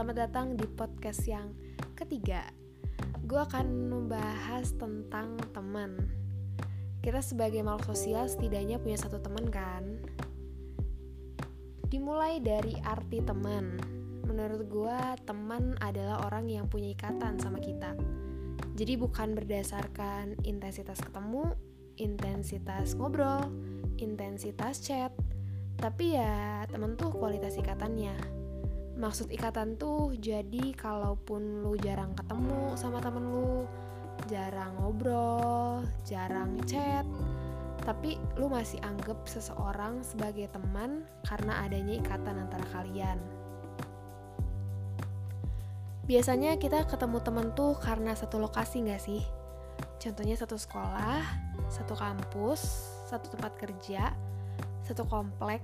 selamat datang di podcast yang ketiga. Gue akan membahas tentang teman. Kita sebagai makhluk sosial setidaknya punya satu teman kan? Dimulai dari arti teman. Menurut gue teman adalah orang yang punya ikatan sama kita. Jadi bukan berdasarkan intensitas ketemu, intensitas ngobrol, intensitas chat. Tapi ya temen tuh kualitas ikatannya maksud ikatan tuh jadi kalaupun lu jarang ketemu sama temen lu jarang ngobrol jarang chat tapi lu masih anggap seseorang sebagai teman karena adanya ikatan antara kalian biasanya kita ketemu temen tuh karena satu lokasi gak sih? Contohnya satu sekolah, satu kampus, satu tempat kerja, satu komplek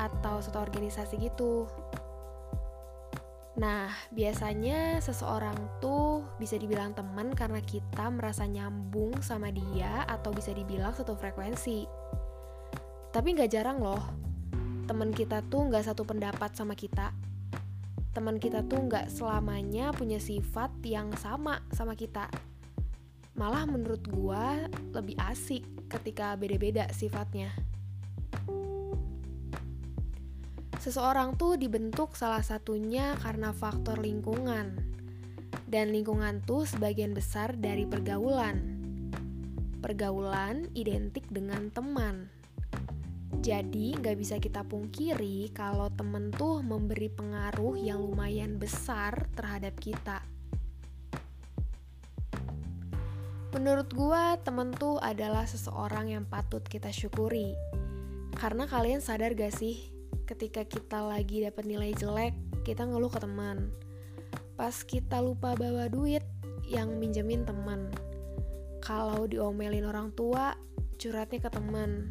atau satu organisasi gitu. Nah, biasanya seseorang tuh bisa dibilang teman karena kita merasa nyambung sama dia atau bisa dibilang satu frekuensi. Tapi nggak jarang loh, teman kita tuh nggak satu pendapat sama kita. Teman kita tuh nggak selamanya punya sifat yang sama sama kita. Malah menurut gua lebih asik ketika beda-beda sifatnya. Seseorang tuh dibentuk salah satunya karena faktor lingkungan. Dan lingkungan tuh sebagian besar dari pergaulan. Pergaulan identik dengan teman. Jadi gak bisa kita pungkiri kalau temen tuh memberi pengaruh yang lumayan besar terhadap kita. Menurut gua, temen tuh adalah seseorang yang patut kita syukuri. Karena kalian sadar gak sih, ketika kita lagi dapat nilai jelek, kita ngeluh ke teman. Pas kita lupa bawa duit, yang minjemin teman. Kalau diomelin orang tua, curhatnya ke teman.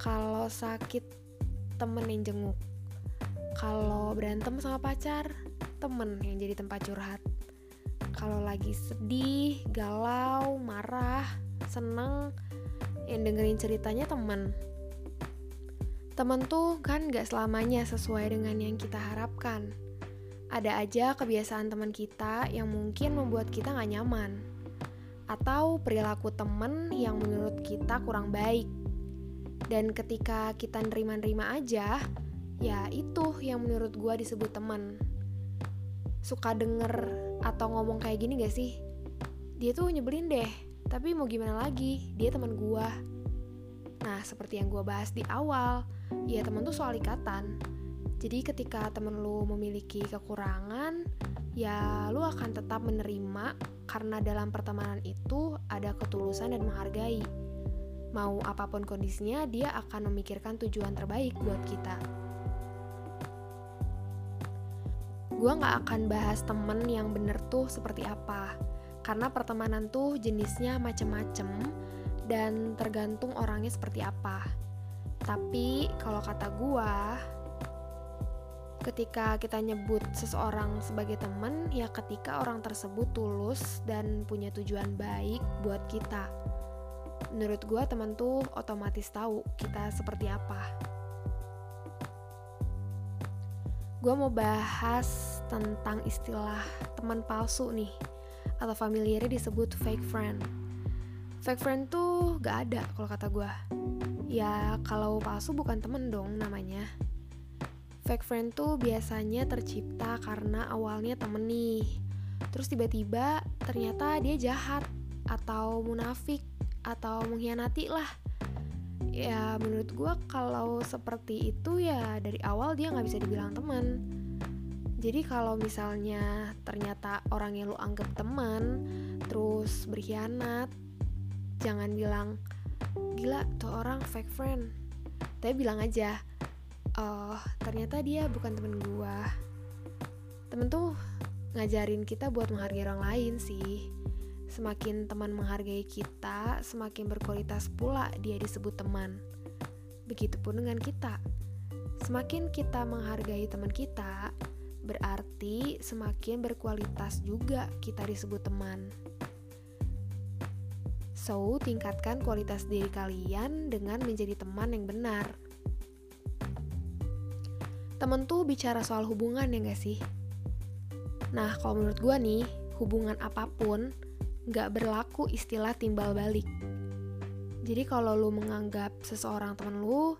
Kalau sakit, temen yang jenguk. Kalau berantem sama pacar, temen yang jadi tempat curhat. Kalau lagi sedih, galau, marah, seneng, yang dengerin ceritanya temen Temen tuh kan gak selamanya sesuai dengan yang kita harapkan. Ada aja kebiasaan teman kita yang mungkin membuat kita gak nyaman. Atau perilaku temen yang menurut kita kurang baik. Dan ketika kita nerima-nerima aja, ya itu yang menurut gue disebut temen. Suka denger atau ngomong kayak gini gak sih? Dia tuh nyebelin deh, tapi mau gimana lagi, dia teman gue. Nah, seperti yang gue bahas di awal, ya temen tuh soal ikatan. Jadi ketika temen lu memiliki kekurangan ya lu akan tetap menerima karena dalam pertemanan itu ada ketulusan dan menghargai. Mau apa pun kondisinya dia akan memikirkan tujuan terbaik buat kita. Gue gak akan bahas temen yang bener tuh seperti apa karena pertemanan tuh jenisnya macem-macem dan tergantung orangnya seperti apa tapi kalau kata gua, ketika kita nyebut seseorang sebagai teman, ya ketika orang tersebut tulus dan punya tujuan baik buat kita. Menurut gua teman tuh otomatis tahu kita seperti apa. Gua mau bahas tentang istilah teman palsu nih, atau familiarnya disebut fake friend. Fake friend tuh gak ada kalau kata gue Ya, kalau palsu bukan temen dong namanya. Fake friend tuh biasanya tercipta karena awalnya temen nih. Terus tiba-tiba ternyata dia jahat atau munafik atau mengkhianati lah. Ya menurut gue kalau seperti itu ya dari awal dia nggak bisa dibilang teman. Jadi kalau misalnya ternyata orang yang lu anggap teman terus berkhianat, jangan bilang gila tuh orang fake friend. Tapi bilang aja oh ternyata dia bukan temen gua. Temen tuh ngajarin kita buat menghargai orang lain sih. Semakin teman menghargai kita semakin berkualitas pula dia disebut teman. Begitupun dengan kita. Semakin kita menghargai teman kita berarti semakin berkualitas juga kita disebut teman. So, tingkatkan kualitas diri kalian dengan menjadi teman yang benar. Temen tuh bicara soal hubungan ya gak sih? Nah, kalau menurut gue nih, hubungan apa pun gak berlaku istilah timbal balik. Jadi kalau lu menganggap seseorang temen lu,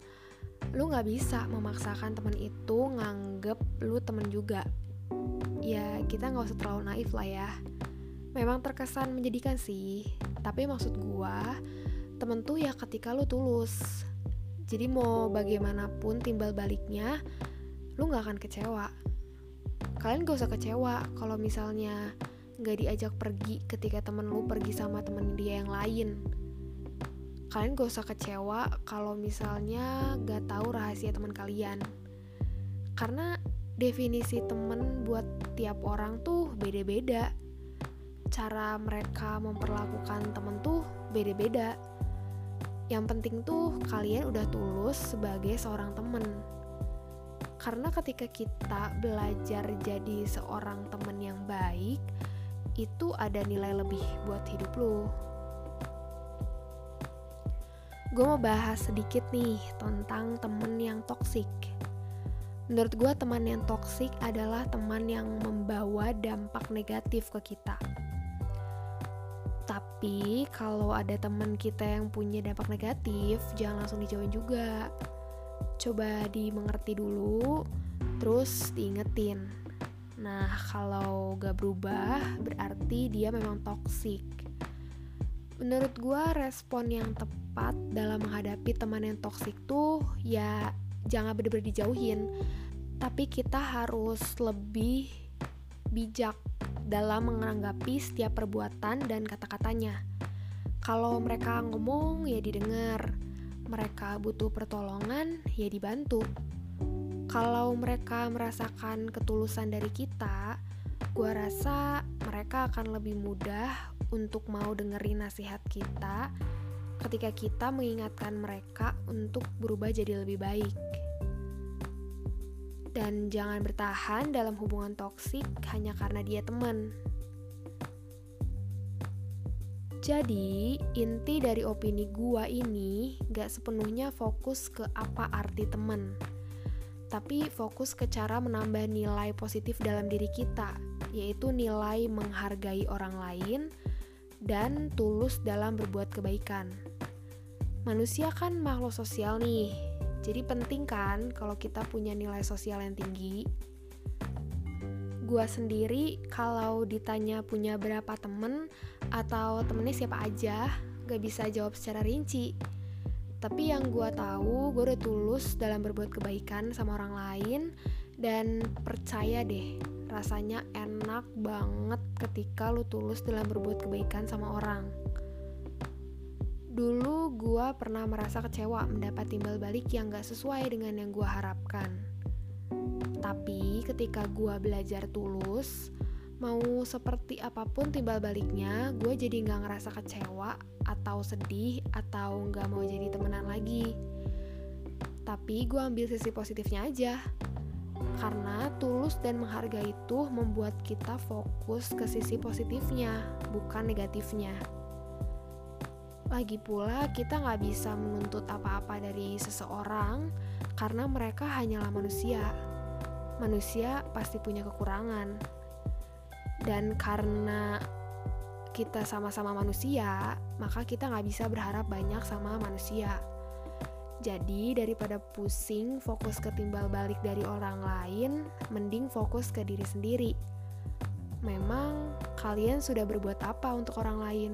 lu gak bisa memaksakan temen itu nganggep lu temen juga. Ya kita gak usah terlalu naif lah ya. Memang terkesan menjadikan sih, tapi maksud gua temen tuh ya ketika lu tulus. Jadi mau bagaimanapun timbal baliknya, lu gak akan kecewa. Kalian gak usah kecewa kalau misalnya gak diajak pergi ketika temen lu pergi sama temen dia yang lain. Kalian gak usah kecewa kalau misalnya gak tahu rahasia teman kalian. Karena definisi temen buat tiap orang tuh beda-beda cara mereka memperlakukan temen tuh beda-beda. Yang penting tuh kalian udah tulus sebagai seorang temen. Karena ketika kita belajar jadi seorang temen yang baik, itu ada nilai lebih buat hidup lu. Gue mau bahas sedikit nih tentang temen yang toksik. Menurut gue teman yang toksik adalah teman yang membawa dampak negatif ke kita tapi kalau ada teman kita yang punya dampak negatif, jangan langsung dijauhin juga. Coba dimengerti dulu, terus diingetin. Nah, kalau gak berubah, berarti dia memang toksik. Menurut gue, respon yang tepat dalam menghadapi teman yang toksik tuh ya jangan bener-bener dijauhin, tapi kita harus lebih bijak dalam menanggapi setiap perbuatan dan kata-katanya. Kalau mereka ngomong, ya didengar. Mereka butuh pertolongan, ya dibantu. Kalau mereka merasakan ketulusan dari kita, gue rasa mereka akan lebih mudah untuk mau dengerin nasihat kita ketika kita mengingatkan mereka untuk berubah jadi lebih baik dan jangan bertahan dalam hubungan toksik hanya karena dia teman. Jadi, inti dari opini gua ini gak sepenuhnya fokus ke apa arti teman, tapi fokus ke cara menambah nilai positif dalam diri kita, yaitu nilai menghargai orang lain dan tulus dalam berbuat kebaikan. Manusia kan makhluk sosial nih, jadi penting kan kalau kita punya nilai sosial yang tinggi. Gua sendiri kalau ditanya punya berapa temen atau temennya siapa aja, gak bisa jawab secara rinci. Tapi yang gue tahu, gue udah tulus dalam berbuat kebaikan sama orang lain dan percaya deh, rasanya enak banget ketika lu tulus dalam berbuat kebaikan sama orang. Dulu gue pernah merasa kecewa mendapat timbal balik yang gak sesuai dengan yang gue harapkan. Tapi ketika gue belajar tulus, mau seperti apa pun timbal baliknya, gue jadi gak ngerasa kecewa atau sedih atau gak mau jadi temenan lagi. Tapi gue ambil sisi positifnya aja. Karena tulus dan menghargai itu membuat kita fokus ke sisi positifnya, bukan negatifnya. Lagi pula, kita nggak bisa menuntut apa-apa dari seseorang karena mereka hanyalah manusia. Manusia pasti punya kekurangan, dan karena kita sama-sama manusia, maka kita nggak bisa berharap banyak sama manusia. Jadi, daripada pusing fokus ke timbal balik dari orang lain, mending fokus ke diri sendiri. Memang kalian sudah berbuat apa untuk orang lain?